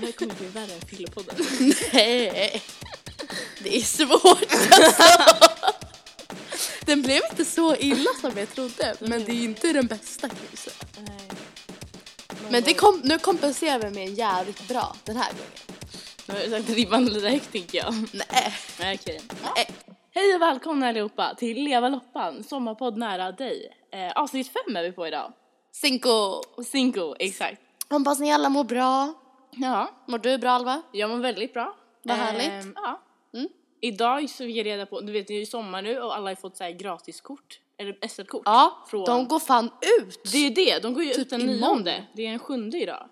Det här kommer bli värre än Fyllepodden. Nej, det är svårt alltså. Den blev inte så illa som jag trodde, men det är inte den bästa. Nej. Men det kom, nu kompenserar vi med en jävligt bra den här gången. Nu har jag sagt ribban lite högt tänker jag. Nej. Nej, okej. Nej. Hej och välkomna allihopa till Leva Loppan, sommarpodd nära dig. Eh, avsnitt fem är vi på idag. Cinco. Cinco, exakt. Hoppas ni alla mår bra. Ja, Mår du bra Alva? jag mår väldigt bra. Vad Eh, härligt. ja. Mm. Idag så fick jag reda på, du vet det är ju sommar nu och alla har fått så här gratiskort, eller SL-kort. Ja, Från- de går fan ut. Det är ju det, de går ju Typ ut den nionde. Det är den sjunde idag.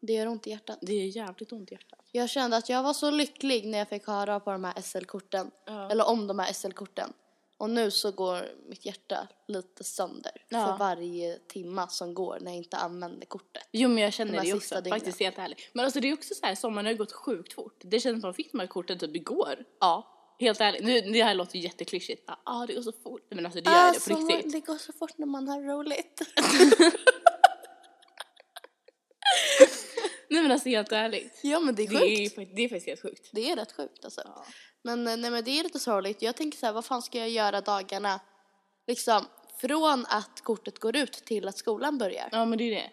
Det gör ont i hjärtat. Det är jävligt ont i hjärtat. Jag kände att jag var så lycklig när jag fick höra på de här SL-korten. Ja. Eller om de här SL-korten. Och nu så går mitt hjärta lite sönder Ja. för varje timma som går när jag inte använder kortet. Jo men jag känner De det också, dygnen. faktiskt helt ärligt. Men alltså det är också så här, sommaren har gått sjukt fort. Det känns som att man fick de här korten typ igår. Ja. Helt ärligt, nu, det här låter ju jätteklyschigt. Ja, ah, det går så fort. Men alltså det gör det på riktigt. Alltså, det går så fort när man har roligt. Nej men alltså helt ärligt. ja men det är Det sjukt. är, fakt- det är faktiskt helt sjukt. Det är rätt sjukt alltså. Men, eh, nej, men det är lite sorgligt. Jag tänker så här, vad fan ska jag göra dagarna liksom från att kortet går ut till att skolan börjar? Ja men det är det.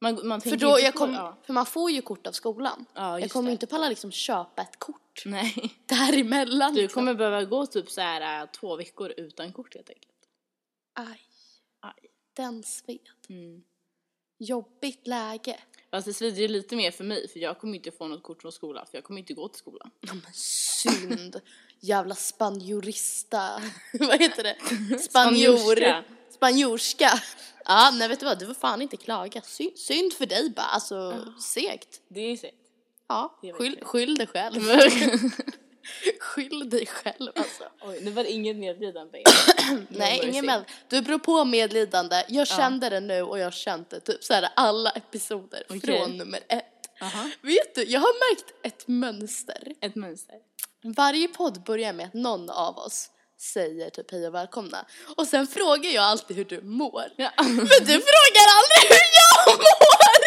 Man, man För, då, jag på- kom, ja. för man får ju kort av skolan. Ja, jag kommer det. inte palla liksom köpa ett kort Nej. däremellan. Du liksom. kommer behöva gå typ så här äh, två veckor utan kort helt enkelt. Aj, Aj. den sved. Mm. Jobbigt läge. Fast det svider ju lite mer för mig för jag kommer inte få något kort från skolan för jag kommer inte gå till skolan. Ja men synd. Jävla spanjorista. vad heter det? Spanjor. Spanjorska. Spanjorska. Ja, nej vet du vad, du får fan inte klaga. Synd, synd för dig bara, alltså segt. Det är segt. Ja, skyll, skyll dig själv. skyll dig själv alltså. Oj, nu var det inget medlidande. Nej, ingen med. Du beror på medlidande. Jag kände det nu och jag har känt det typ så här alla episoder Okej. från nummer ett. Aha. Vet du, jag har märkt ett mönster. Ett mönster. Varje podd börjar med att någon av oss säger typ hej och välkomna. Och sen frågar jag alltid hur du mår. Ja. Men du frågar aldrig hur jag mår!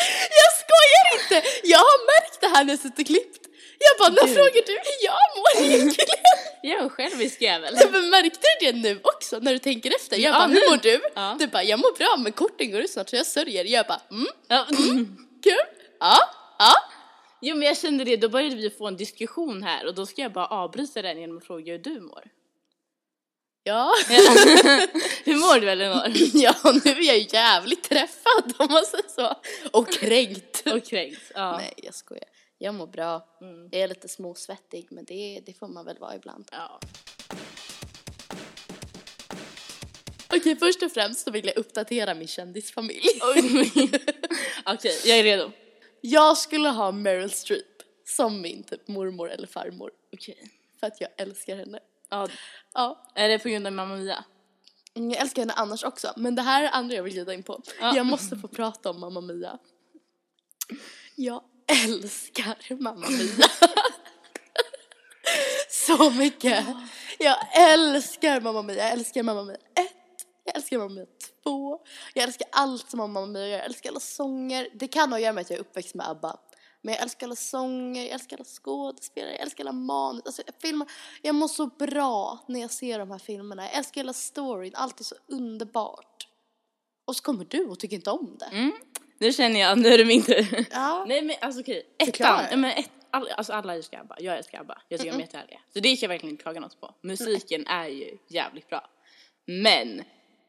Jag skojar inte! Jag har märkt det här när jag suttit och klippt. Jag bara, när frågar du hur jag mår egentligen? Jag är en självisk jävel. Men märkte du det nu också när du tänker efter? Jag Ja, bara, nu. hur mår du? Ja. Du bara, jag mår bra men korten går ut snart så jag sörjer. Jag bara, mm, Ja. kul, ja, ja. Jo men jag kände det, då började vi få en diskussion här och då ska jag bara avbryta den genom att fråga hur du mår. Ja, hur mår du Elinor? ja nu är jag jävligt träffad om man säger så. Och kränkt. Och kränkt. Ja. Nej, jag skojar. Jag mår bra. Mm. Jag är lite småsvettig, men det, det får man väl vara ibland. ja. Okej, först och främst så vill jag uppdatera min kändisfamilj. Okej, jag är redo. Jag skulle ha Meryl Streep som min typ mormor eller farmor. Okej. För att jag älskar henne. Ja, Ja, är det på grund av Mamma Mia? mm, jag älskar henne annars också. Men det här är andra jag vill glida in på. Ja. Jag måste få prata om Mamma Mia. Jag älskar Mamma Mia. Så mycket. Jag älskar Mamma Mia. Jag älskar Mamma Mia 1. Jag älskar Mamma Mia 2. Jag älskar allt som Mamma Mia gör. Jag älskar alla sånger. Det kan ha att göra med att jag är uppväxt med ABBA. Men jag älskar alla sånger, jag älskar alla skådespelare, jag älskar alla manus. Alltså, filmar, jag mår så bra när jag ser de här filmerna. Jag älskar hela storyn, allt är så underbart. Och så kommer du och tycker inte om det. Mm. Nu känner jag, nu är det min tur. Ja. Nej men alltså okej, ettan. Men ett, all, alltså alla älskar ABBA, jag älskar ABBA. Jag tycker de är jättehärliga. Så det kan jag verkligen inte klaga något på. Musiken är ju jävligt bra. Men,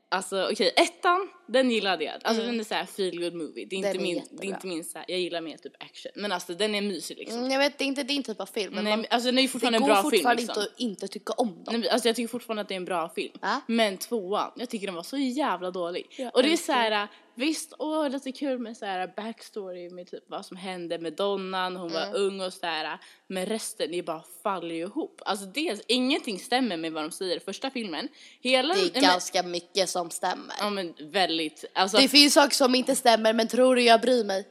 alltså okej, ettan, den gillade jag. Alltså den är såhär feel good movie. Det är inte Mm. Den är min, jättebra. det är inte min såhär, jag gillar mer typ action. Men alltså den är mysig liksom. Mm, jag vet, det är inte din typ av film. Men Nej, man, alltså den är ju det fortfarande en går bra film fortfarande liksom. inte att inte tycka om dem. Nej, alltså jag tycker fortfarande att det är en bra film. Ja. Men tvåan, jag tycker den var så jävla dålig. Jag och det är älskar så här, visst, åh lite kul med så här backstory med typ vad som hände med Donna när hon Mm. var ung och så här. Men resten, det bara faller ju ihop. Alltså dels, ingenting stämmer med vad de säger i första filmen. Hela, Det är men, ganska mycket som stämmer. Ja men väldigt, alltså. Det finns saker som inte stämmer men tror du jag bryr mig?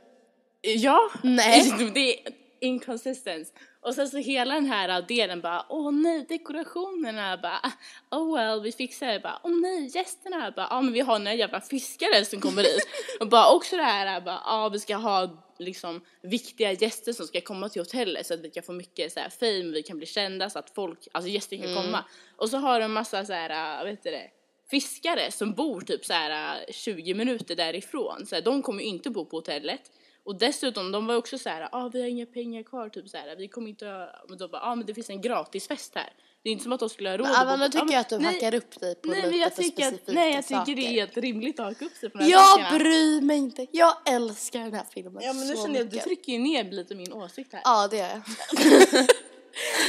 ja. Nej. det är inconsistence. Och sen så hela den här delen bara, åh nej, dekorationerna bara, oh well, vi fixar det bara, åh nej, gästerna bara, ja men vi har några jävla fiskare som kommer dit. och bara också det här bara, ja vi ska ha liksom viktiga gäster som ska komma till hotellet så att vi kan få mycket så här fame, vi kan bli kända så att folk, alltså gäster kan komma. Och så har de massa så här, vet du det, fiskare som bor typ så här 20 minuter därifrån. Så här, de kommer ju inte bo på hotellet. Och dessutom, de var också så här, ah, vi har inga pengar kvar, typ så här, vi kommer inte ha, men då bara, ah, men det finns en gratisfest här. Det är inte som att de skulle ha råd Ja, att men tycker men- jag att du nej, hackar upp dig på Nej, lite men jag för tycker att, specifika nej, jag tycker saker. det är helt rimligt att haka upp sig på de här Jag bryr mig inte. Jag älskar den här filmen Ja, men nu känner jag att du trycker ju ner lite min åsikt här. Ja, det gör jag.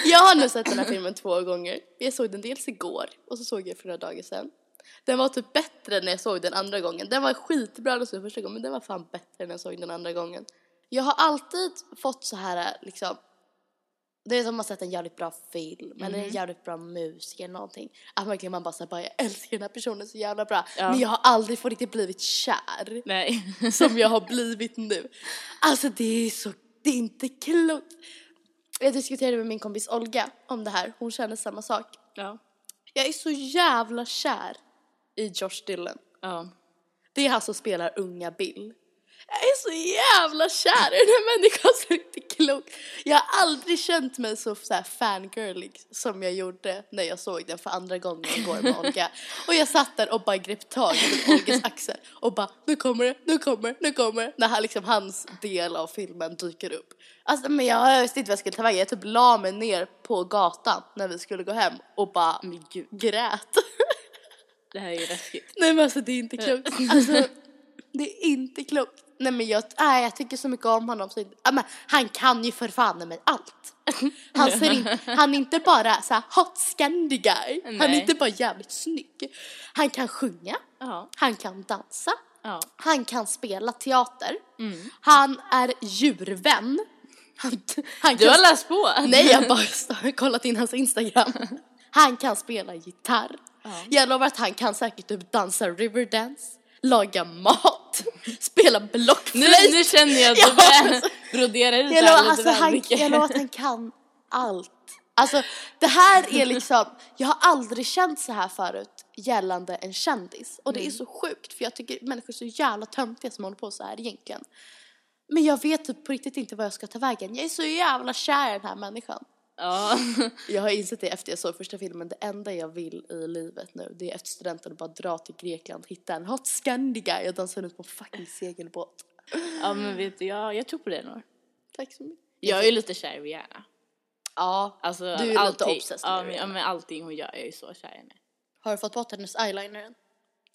jag har nu sett den här filmen två gånger. Jag såg den dels igår och så såg jag för några dagar sedan. Den var typ bättre när jag såg den andra gången. Den var skitbra när jag såg den första gången men den var fan bättre när jag såg den andra gången. Jag har alltid fått så här liksom det är som att man sett en jävligt bra film eller Mm. en jävligt bra musik eller någonting. Att verkligen man bara säger bara jag älskar den här personen så jävla bra. Ja. Men jag har aldrig fått riktigt blivit kär Nej. som jag har blivit nu. Alltså det är så, det är inte klokt. Jag diskuterade med min kompis Olga om det här, hon känner samma sak. ja. Jag är så jävla kär i Josh Dillon. Ja. Det är han som spelar unga Bill. Jag är så jävla kär i den här människan så det är inte klokt. Jag har aldrig känt mig så, så här fangirlig som jag gjorde när jag såg den för andra gången igår med Olga. Och jag satt där och bara grep tag i Olgas axel och bara nu kommer det, nu kommer det, nu kommer det. När han, liksom, hans del av filmen dyker upp. Alltså men jag visste inte vad jag skulle ta vägen. Jag typ la mig ner på gatan när vi skulle gå hem och bara Men gud, grät. det här är ju läskigt. Nej men alltså det är inte klokt. Alltså, det är inte klokt. Nej men jag, nej, jag tycker så mycket om honom. Så, ja, men, han kan ju för fan mig allt. Han, ser in, han är inte bara så här hot scandy guy. Han är Nej. inte bara jävligt snygg. Han kan sjunga. Ja. Han kan dansa. Ja. Han kan spela teater. Mm. Han är djurvän. Han, han Du har läst på? Nej, jag har bara kollat in hans Instagram. Han kan spela gitarr. Jag lovar att han kan säkert typ dansa riverdance, laga mat, spela Nu, blockflöjt. nu känner jag att Ja, du börjar alltså. brodera ut Jag lovar, alltså, han, jag lovar att han kan allt. Alltså det här är liksom, jag har aldrig känt så här förut gällande en kändis. Och det är så sjukt för jag tycker människor är så jävla töntiga som håller på så här egentligen. Men jag vet typ på riktigt inte vad jag ska ta vägen. Jag är så jävla kär i den här människan. Ja. Jag har insett det efter jag såg första filmen. Det enda jag vill i livet nu det är efter studenten att bara dra till Grekland, hitta en hot scandy guy och dansa runt på en fucking segelbåt. ja, men vet du, jag, jag tror på det nog. Tack så mycket. Jag är ju lite kär i Rihanna. Ja, Alltså, du är lite allting, obsessed med ja, men, ja, men allting hon gör, jag är ju så kär i henne. Har du fått bort hennes eyeliner än?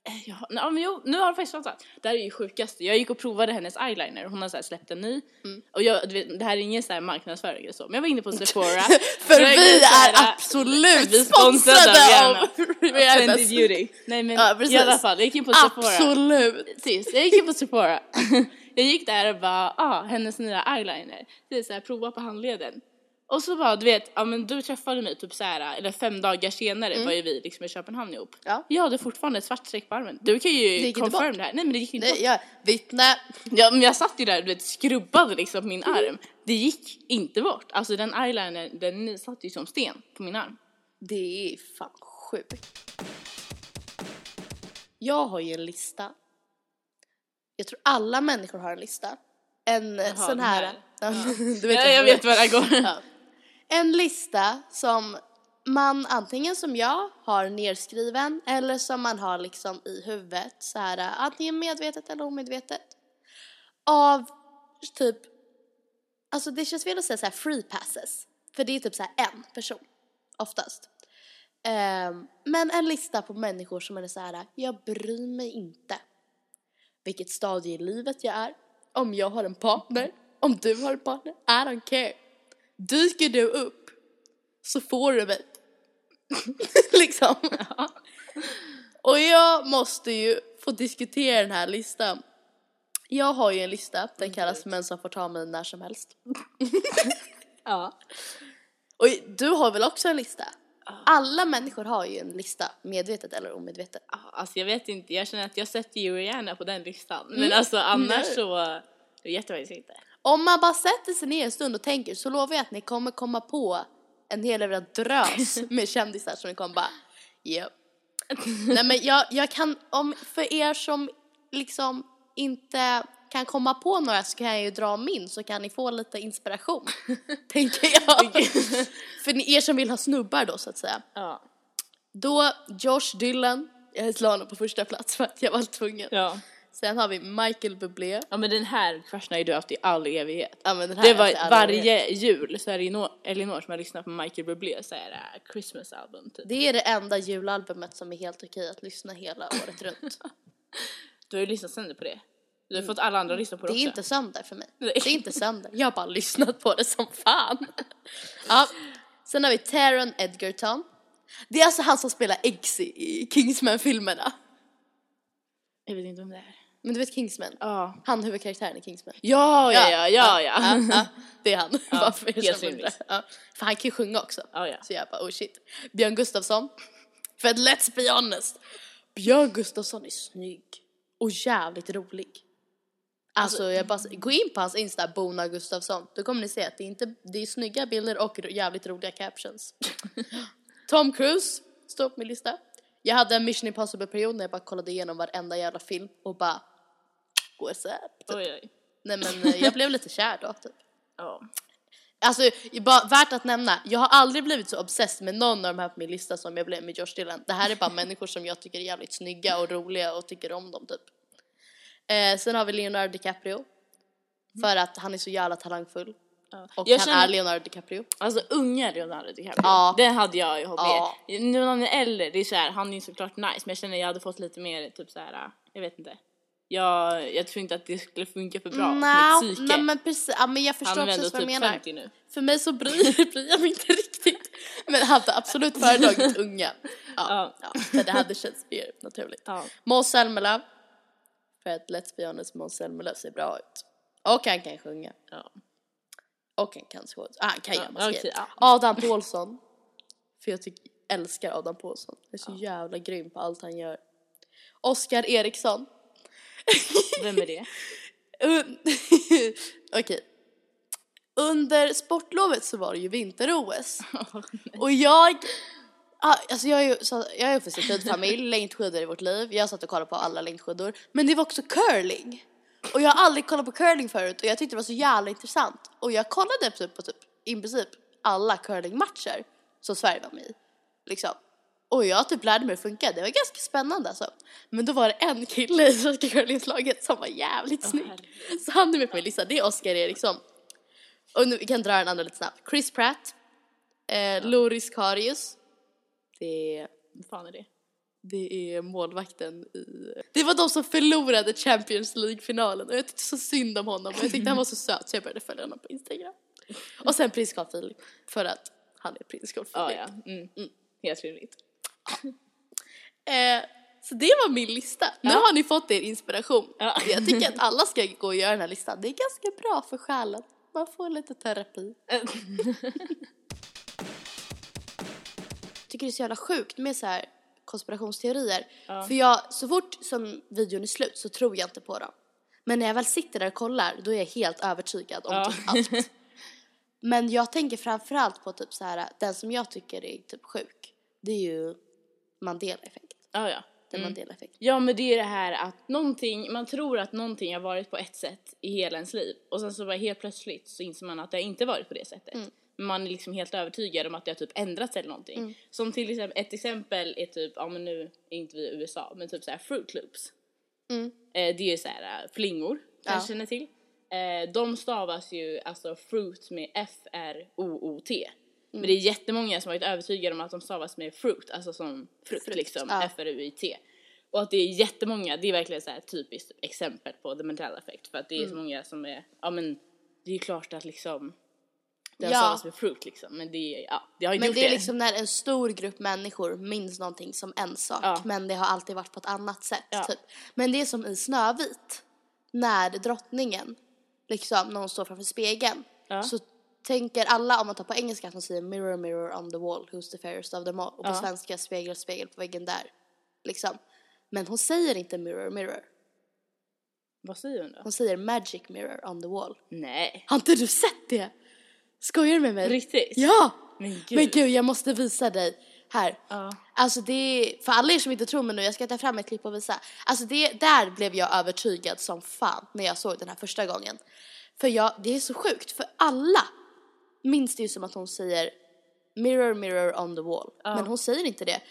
Eh, Ja, men jo, nu har det faktiskt fattat. Det här är ju sjukaste. Jag gick och provade hennes eyeliner. Hon har så här släppt en ny. Mm. Och jag, vet, det här är ingen så här marknadsföring eller så. Men jag var inne på Sephora. För vi så här, är absolut vi är sponsrade av Rihanna. Beauty. Nej men Ja, i alla fall, jag gick in på Sephora. Absolut. Precis, jag gick in på Sephora. jag gick där och bara, ah, hennes nya eyeliner. Det är så här, prova på handleden. Och så bara, du vet, ja men du träffade mig typ så här, eller fem dagar senare var ju vi liksom i Köpenhamn ihop. Mm. Ja. Jag hade fortfarande ett svart streck på armen. Du kan ju confirm bort. det här. Nej men det gick inte bort. Nej, jag vittne. Ja, men jag satt ju där du vet, skrubbade liksom min arm. Det gick inte bort. Alltså den eyeliner, den satt ju som sten på min arm. Det är fan sjukt. Jag har ju en lista. Jag tror alla människor har en lista. En eh, sån den här. här. Ja. du vet Ja, jag vet vad det här går. Ja. En lista som man antingen som jag har nedskriven eller som man har liksom i huvudet så här antingen medvetet eller omedvetet. Av typ, alltså det känns fel att säga så här free passes. För det är typ så här en person oftast. um, men en lista på människor som är så här, jag bryr mig inte vilket stadie i livet jag är, om jag har en partner, om du har en partner, I don't care. Dyker du upp så får du mig. liksom. Och jag måste ju få diskutera den här listan. Jag har ju en lista, den kallas män som får ta mig när som helst. Ja. Och du har väl också en lista? Alla människor har ju en lista, medvetet eller omedvetet. Ja, Alltså jag vet inte, jag känner att jag sätter ju Rihanna på den listan. Men alltså annars Nej. så, jag vet jag faktiskt inte. Om man bara sätter sig ner en stund och tänker så lovar jag att ni kommer komma på en hel jävla drös med kändisar som ni kommer bara, yep. Nej men jag, jag kan, om, för er som liksom inte kan komma på några så kan jag ju dra min så kan ni få lite inspiration. tänker jag. för ni, er som vill ha snubbar då så att säga. Ja. Då Josh Dylan, jag la honom på första plats för att jag var tvungen. Ja. Sen har vi Michael Bublé. Ja men den här crushen har ju du haft i all evighet. Ja, men den här Det är var alla evighet. varje jul så är det Elinor som har lyssnat på Michael Bublé så är det Christmas album typ. Det är det enda julalbumet som är helt okej att lyssna hela året runt. Du har ju lyssnat sönder på det. Du har fått alla andra att lyssna på det, Det är också. inte sönder för mig. Nej. Det är inte sönder. Jag har bara lyssnat på det som fan. Ja. Sen har vi Taron Edgerton. Det är alltså han som spelar Eggsy i Kingsman-filmerna. Jag vet inte om det är. Men du vet Kingsman? Ja. Han huvudkaraktären i Kingsman. Ja, ja, ja, ja, ja. Det är han. Ja, Bara för er helt rimligt. ja. För han kan ju sjunga också. Ja, ja. Så jag bara oh shit. Björn Gustafsson. För att let's be honest. Björn Gustafsson är snygg. Och jävligt rolig. Alltså, jag bara, gå in på hans Insta, Bona Gustafsson. Då kommer ni se att det är, inte, det är snygga bilder och jävligt roliga captions. Tom Cruise står på min lista. Jag hade en Mission Impossible-period när jag bara kollade igenom varenda jävla film och bara what's up? Typ. Oj, oj. Nej men eh, jag blev lite kär då typ. Ja. Alltså, bara värt att nämna, jag har aldrig blivit så obsessed med någon av de här på min lista som jag blev med Josh Dylan. Det här är bara människor som jag tycker är jävligt snygga och roliga och tycker om dem typ. Eh, sen har vi Leonardo DiCaprio. För att han är så jävla talangfull. Ja. Och Jag han känner- är Leonardo DiCaprio. Alltså unga Leonardo DiCaprio, Ja. den hade jag ju hållit Ja. Nu när han är äldre, det är så här, han är ju såklart nice men jag känner jag hade fått lite mer typ så här, jag vet inte. Jag, jag tror inte att det skulle funka för bra Nja, med psyke. nej men precis, ja, men jag han förstår är väl precis vad du typ menar. 50 nu. För mig så bryr, bryr jag mig inte riktigt. Men jag hade absolut föredragit unga. Ja, Ja. ja. det hade känts mer naturligt. Ja. Måns Zelmerlöw. För att let's be honest, Måns Zelmerlöw ser bra ut. Och han kan sjunga. Ja. Och han kan skådespela. Ah, han kan Ja, göra okej, grejer. ja. Adam Pålsson. För jag tycker, älskar Adam Pålsson. Han är så jävla grym på allt han gör. Oscar Eriksson. Vem är det? Okej. Under sportlovet så var det ju vinter-OS. och jag, alltså jag är ju så, jag är uppvuxen i en familj, längdskidor i vårt liv. Jag satt och kollade på alla längdskidor. Men det var också curling. Och jag har aldrig kollat på curling förut och jag tyckte det var så jävla intressant. Och jag kollade typ på typ, i princip alla curlingmatcher som Sverige var med i. Liksom. Och jag typ lärde mig hur det var ganska spännande alltså. Men då var det en kille i svenska curlingslaget som var jävligt snygg. Så han är med på min lista. Det är Oskar Eriksson. Och nu, vi kan dra den andra lite snabbt. Chris Pratt. Eh, Loris Karius. Det är, Vad fan är det? det är målvakten i... Det var de som förlorade Champions League-finalen och jag tyckte så synd om honom och jag tyckte han var så söt så jag började följa honom på Instagram. Och sen prins Carl Philip för att han är prins Carl Philip. ja. Mm. Helt rimligt. Eh, så det var min lista. Nu Ja. har ni fått er inspiration. Ja. Jag tycker att alla ska gå och göra den här listan. Det är ganska bra för själen. Man får lite terapi. Tycker det är så jävla sjukt med så här konspirationsteorier. Ja. För jag, så fort som videon är slut så tror jag inte på dem. Men när jag väl sitter där och kollar då är jag helt övertygad om Ja. typ allt. Men jag tänker framförallt på typ så här, den som jag tycker är typ sjuk. Det är ju Mandela-effekt. Ja, ja. Den Mm. Mandela-effekt. Ja men det är det här att någonting, man tror att någonting har varit på ett sätt i hela ens liv och sen så bara helt plötsligt så inser man att det inte varit på det sättet. Mm. Man är liksom helt övertygad om att det har typ ändrats eller någonting. Mm. Som till exempel, ett exempel är typ, ja men nu är inte vi i USA, men typ så här Fruit Loops. Mm. Eh, det är ju så här äh, flingor, kanske Ja. känner till. Eh, de stavas ju alltså fruit med F-R-O-O-T. Men Mm. det är jättemånga som har varit övertygade om att de stavas med fruit, alltså som frukt, Frukt, liksom, ja. F-R-U-I-T. Och att det är jättemånga, det är verkligen så här typiskt exempel på the Mandela effect för att det är Mm. så många som är, ja men det är ju klart att liksom det har Ja. stavats med fruit liksom men det är, ja det har inte Men gjort det är liksom när en stor grupp människor minns någonting som en sak Ja. men det har alltid varit på ett annat sätt. Ja. Typ. Men det är som i Snövit när drottningen, liksom när hon står framför spegeln så tänker alla, om man tar på engelska, att de säger mirror mirror on the wall, who's the fairest of them all. Och på Ja. svenska spegel spegel på väggen där. Liksom. Men hon säger inte mirror mirror. Vad säger hon då? Hon säger magic mirror on the wall. Nej. Har inte du sett det? Skojar du med mig? Riktigt? Ja! Men gud. Men gud, jag måste visa dig. Här. Ja. Alltså det är, för alla er som inte tror mig nu, jag ska ta fram ett klipp och visa. Alltså det, där blev jag övertygad som fan när jag såg den här första gången. För jag, det är så sjukt, för alla minns det ju som att hon säger mirror, mirror on the wall. Men hon säger inte det.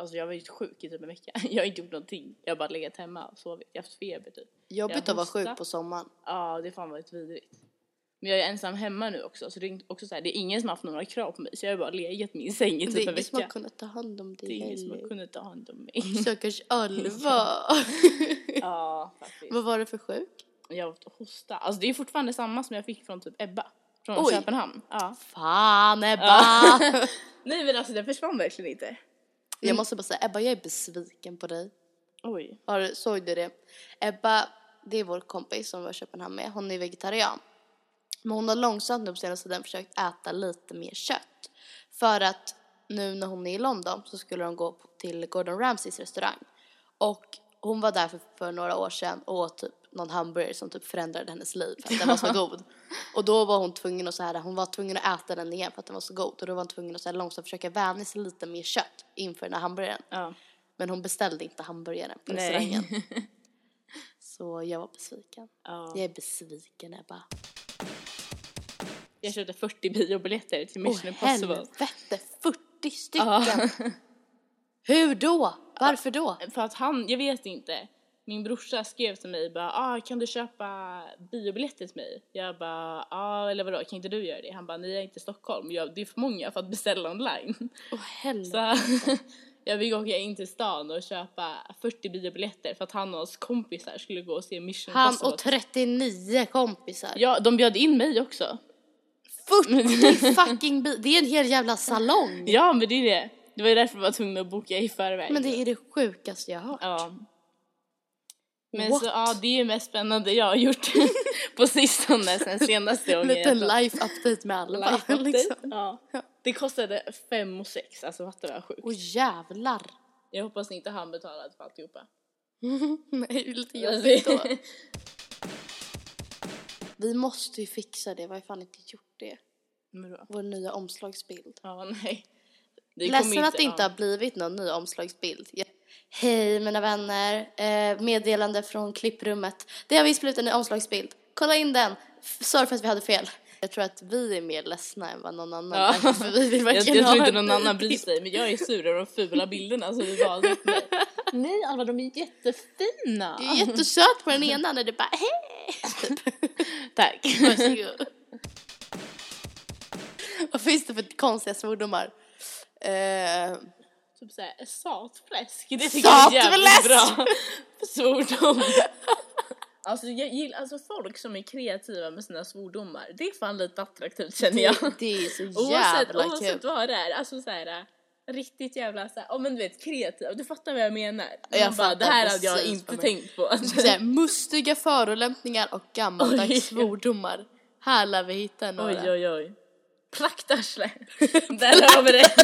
Alltså jag har varit sjuk i typ en vecka. Jag har inte gjort någonting. Jag har bara legat hemma och sovit. Jag har haft feber typ. Jobbigt Jag att vara sjuk på sommaren. Ja, det fan varit vidrigt. Men jag är ensam hemma nu också så det är också så här, det är ingen som har haft några krav på mig så jag har bara legat i min säng i Det typ är en ingen som har vecka. kunnat ta hand om Det är dig ingen som har kunnat ta hand om mig. Stackars Alva. ja, faktiskt. Vad var det för sjuk? Jag har hosta. Alltså det är fortfarande samma som jag fick från typ Ebba. Från Oj. Köpenhamn. Ja. Fan Ebba! Nej men alltså det försvann verkligen inte. Jag måste bara säga, Ebba jag är besviken på dig. Oj. Har, såg du det? Ebba, det är vår kompis som var i Köpenhamn med, hon är vegetarian. Men hon har långsamt nu på senaste tiden försökt äta lite mer kött. För att nu när hon är i London så skulle de gå till Gordon Ramsays restaurang. Och hon var där för, för några år sedan och åt typ någon hamburgare som typ förändrade hennes liv för att den var så god. Och då var hon tvungen att så här, hon var tvungen att äta den igen för att den var så god. Och då var hon tvungen att så här, långsamt försöka vänja sig lite mer kött inför den här hamburgaren. Ja. Men hon beställde inte hamburgaren på restaurangen. Så jag var besviken. Ja. Jag är besviken Ebba. Jag köpte 40 biobiljetter till Åh Mission Impossible. helvete, 40 stycken! Ja. Hur då? Varför då? För att han, jag vet inte. Min brorsa skrev till mig bara ah, kan du köpa biobiljetter till mig? Jag bara ah, eller vadå kan inte du göra det? Han bara nej jag är inte i Stockholm. Jag, det är för många för att beställa online. Åh helvete. Så jag fick åka in till stan och köpa 40 biobiljetter för att han och hans kompisar skulle gå och se Mission Han Impossible. och 39 kompisar. Ja, de bjöd in mig också. 40 fucking bi- Det är en hel jävla salong. Ja, men det är det. Det var ju därför jag var tvungen att boka i förväg. Men det är det sjukaste jag har hört. Ja. Men What? så ja, det är ju mest spännande jag har gjort på sistone sen senaste En gången. var- life update med. Life update. liksom. Ja. Det kostade fem och sex, alltså fattar du vad sjukt? Åh jävlar. Jag hoppas inte han betalade för alltihopa. Nej, det är lite jobbigt då. Vi måste ju fixa det, vi har ju fan inte gjort det. Vår nya omslagsbild. Ja, nej. Det Ledsen att det inte har blivit någon ny omslagsbild. Jag- Hej mina vänner, eh, meddelande från klipprummet. Det har visst blivit en ny omslagsbild. Kolla in den. Sorry för att vi hade fel. Jag tror att vi är mer ledsna än vad någon annan Ja. är. För vi vill Jag, jag tror inte någon annan bryr sig men jag är sur över de fula bilderna som åt mig. Nej Alva, de är jättefina! Du är jättesöt på den ena när du bara hej. Typ. Tack! Varsågod. Vad finns det för konstiga svordomar? Eh, typ såhär, satfläsk. Det tycker jag är jävligt bra svordom. Alltså jag gillar alltså folk som är kreativa med sina svordomar. Det är fan lite attraktivt känner jag. det, det är så Oavsett, jävla oavsett kul. vad det är. Alltså såhär riktigt jävla såhär, ja men du vet kreativa. Du fattar vad jag menar. Jag Man bara, fattar det här hade jag inte tänkt på. Jag säga, mustiga förolämpningar och gammaldags Oj. svordomar. Här lär vi hitta några. Oj oj oj. Praktarsle. Där har vi det.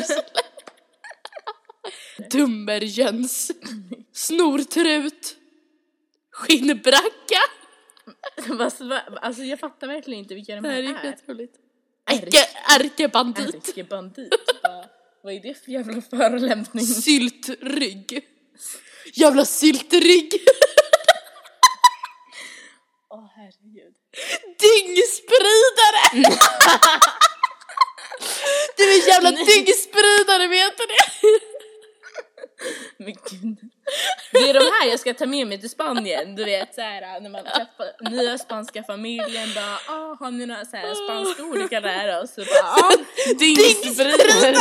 Dummerjöns. Snortrut. Skinnbracka. Alltså jag fattar verkligen inte vilka de Det här här är är. skitroligt. Ärke, ärkebandit. Ärkebandit. Vad är det för jävla förolämpning? Syltrygg. Jävla syltrygg. Åh herregud. Dyngspridare. Du är en jävla dyngspridare, vet du det? Men gud. Det är de här jag ska ta med mig till Spanien. Du vet såhär när man träffar nya spanska familjen bara ah, har ni några så här spanska ord vi kan lära oss? Så bara ah, dyngspridare.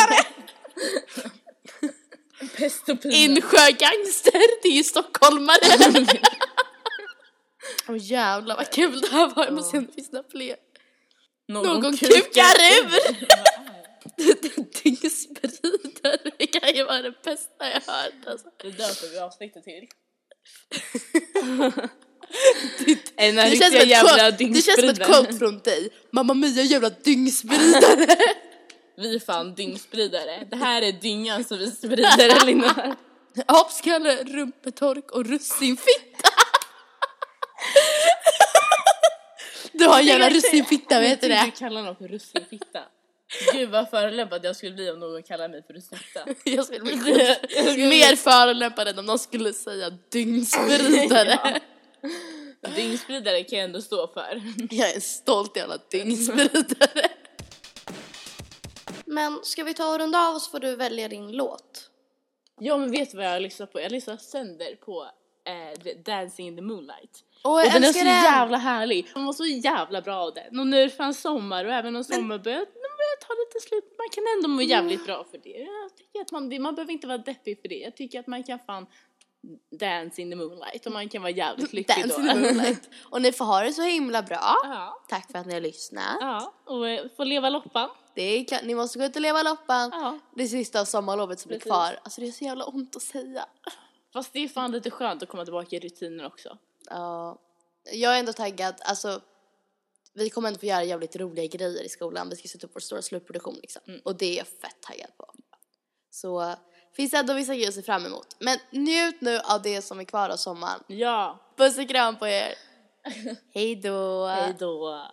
Insjögangster, det är ju stockholmare. Åh jävlar vad kul det här var, jag måste finns några fler. Någon kukar ur! Dyngspridare, det kan ju vara det bästa jag hört alltså. Det döper vi avsnittet till. En Det känns, jävla quote, det känns som ett quote från dig. Mamma Mia jävla dyngspridare. Vi är fan dyngspridare. Det här är dyngan som vi sprider Elinor. Apskalle, rumpetork och russinfitta. Du har en jävla russinfitta, heter Jag det? tänkte kalla någon för russinfitta. Gud vad förolämpad jag skulle bli om någon kallar mig för russinfitta. Jag skulle bli mer förolämpad än om någon skulle säga dyngspridare. Dyngspridare kan jag ändå stå för. Jag är en stolt jävla dyngspridare. Men ska vi ta och runda av så får du välja din låt. Ja men vet du vad jag lyssnar på? Jag lyssnar sönder på eh, Dancing in the Moonlight. Åh, jag och den är så den! jävla härlig. Den var så jävla bra av den. Och nu är det fan sommar och även om sommar börjar, ta lite slut. Man kan ändå må jävligt bra för det. Jag tycker att man, man behöver inte vara deppig för det. Jag tycker att man kan fan dance in the moonlight och man kan vara jävligt lycklig Dance då. in the moonlight. Och ni får ha det så himla bra. ja. Tack för att ni har lyssnat. ja, och eh, få leva loppan. Det är klart, ni måste gå ut och leva loppan. Ja. Det sista av sommarlovet som blir Precis. kvar. Alltså det är så jävla ont att säga. Fast det är fan lite skönt att komma tillbaka i rutiner också. Ja. Jag är ändå taggad, alltså vi kommer ändå få göra jävligt roliga grejer i skolan. Vi ska sätta upp vår stora slutproduktion liksom. Och det är jag fett taggad på. Så finns ändå vissa grejer att se fram emot. Men njut nu av det som är kvar av sommaren. Ja, Puss och kram på er. Hej då. hej då.